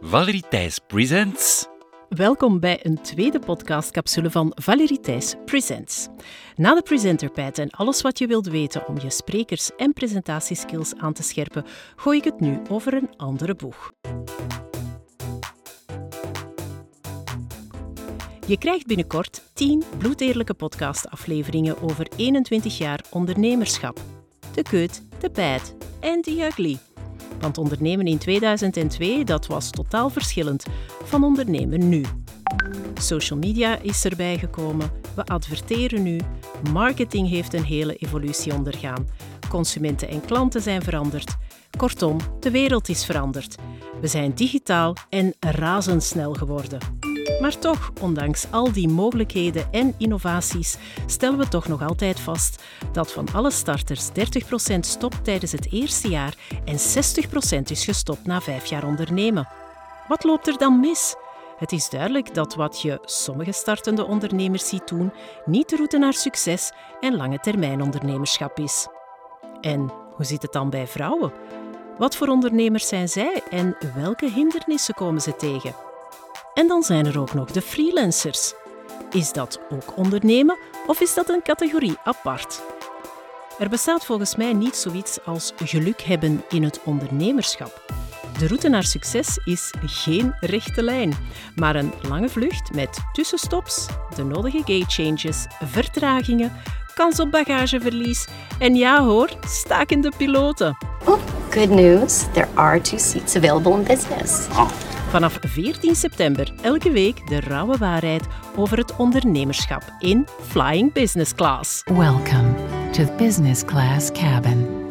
Valerie Presents. Welkom bij een tweede podcastcapsule van Valerie Presents. Na de presenterpad en alles wat je wilt weten om je sprekers- en presentatieskills aan te scherpen, gooi ik het nu over een andere boeg. Je krijgt binnenkort 10 bloedeerlijke podcastafleveringen over 21 jaar ondernemerschap. De good, de bad en de ugly. Want ondernemen in 2002, dat was totaal verschillend van ondernemen nu. Social media is erbij gekomen, we adverteren nu, marketing heeft een hele evolutie ondergaan, consumenten en klanten zijn veranderd. Kortom, de wereld is veranderd. We zijn digitaal en razendsnel geworden. Maar toch, ondanks al die mogelijkheden en innovaties, stellen we toch nog altijd vast dat van alle starters 30% stopt tijdens het eerste jaar en 60% is gestopt na vijf jaar ondernemen. Wat loopt er dan mis? Het is duidelijk dat wat je sommige startende ondernemers ziet doen, niet de route naar succes en lange termijn ondernemerschap is. En hoe zit het dan bij vrouwen? Wat voor ondernemers zijn zij en welke hindernissen komen ze tegen? En dan zijn er ook nog de freelancers. Is dat ook ondernemen of is dat een categorie apart? Er bestaat volgens mij niet zoiets als geluk hebben in het ondernemerschap. De route naar succes is geen rechte lijn, maar een lange vlucht met tussenstops, de nodige gate changes, vertragingen, kans op bagageverlies en ja hoor, stakende piloten. Oh, good news. There are two seats available in business. Vanaf 14 september elke week de rauwe waarheid over het ondernemerschap in Flying Business Class. Welcome to business class cabin.